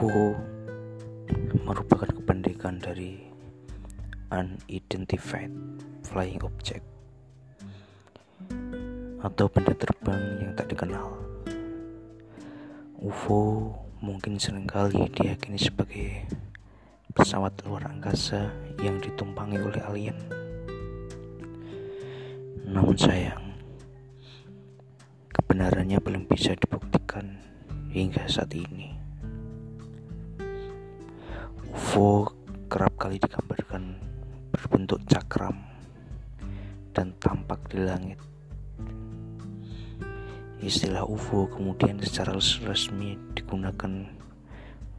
Ho merupakan kependekan dari Unidentified Flying Object atau benda terbang yang tak dikenal. UFO mungkin sering kali diyakini sebagai pesawat luar angkasa yang ditumpangi oleh alien. Namun sayang, kebenarannya belum bisa dibuktikan hingga saat ini. UFO kerap kali digambarkan berbentuk cakram dan tampak di langit Istilah UFO kemudian secara resmi digunakan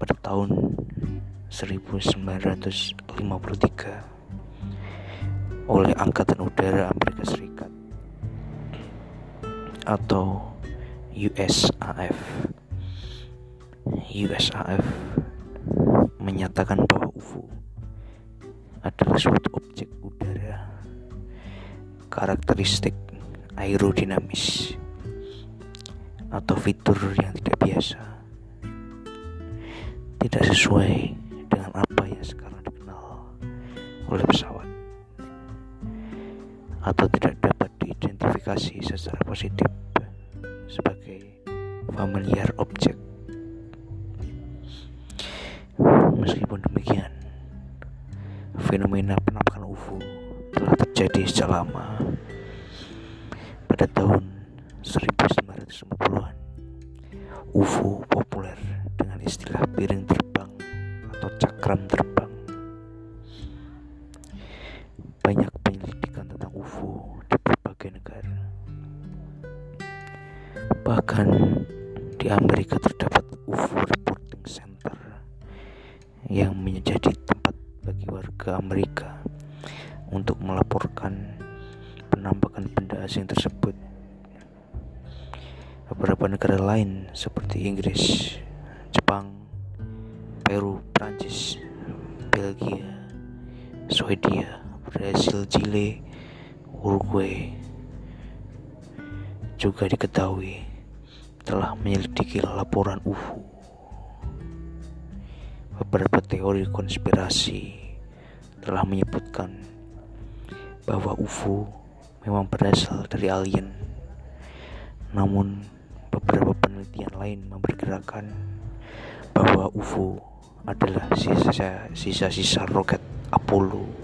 pada tahun 1953 oleh Angkatan Udara Amerika Serikat atau USAF. USAF menyatakan bahwa UFO adalah suatu objek udara karakteristik aerodinamis atau fitur yang tidak biasa. Tidak sesuai dengan apa yang sekarang dikenal oleh pesawat atau tidak dapat diidentifikasi secara positif sebagai familiar object fenomena penampakan UFO telah terjadi sejak lama. Pada tahun 1950-an UFO populer dengan istilah piring terbang atau cakram terbang. Banyak penyelidikan tentang UFO di berbagai negara. Bahkan di Amerika terdapat UFO Reporting Center yang menjadi warga Amerika untuk melaporkan penampakan benda asing tersebut beberapa negara lain seperti Inggris, Jepang, Peru, Prancis, Belgia, Swedia, Brasil, Chile, Uruguay juga diketahui telah menyelidiki laporan UFO. Beberapa teori konspirasi telah menyebutkan bahwa UFO memang berasal dari alien. Namun beberapa penelitian lain memperkirakan bahwa UFO adalah sisa-sisa roket Apollo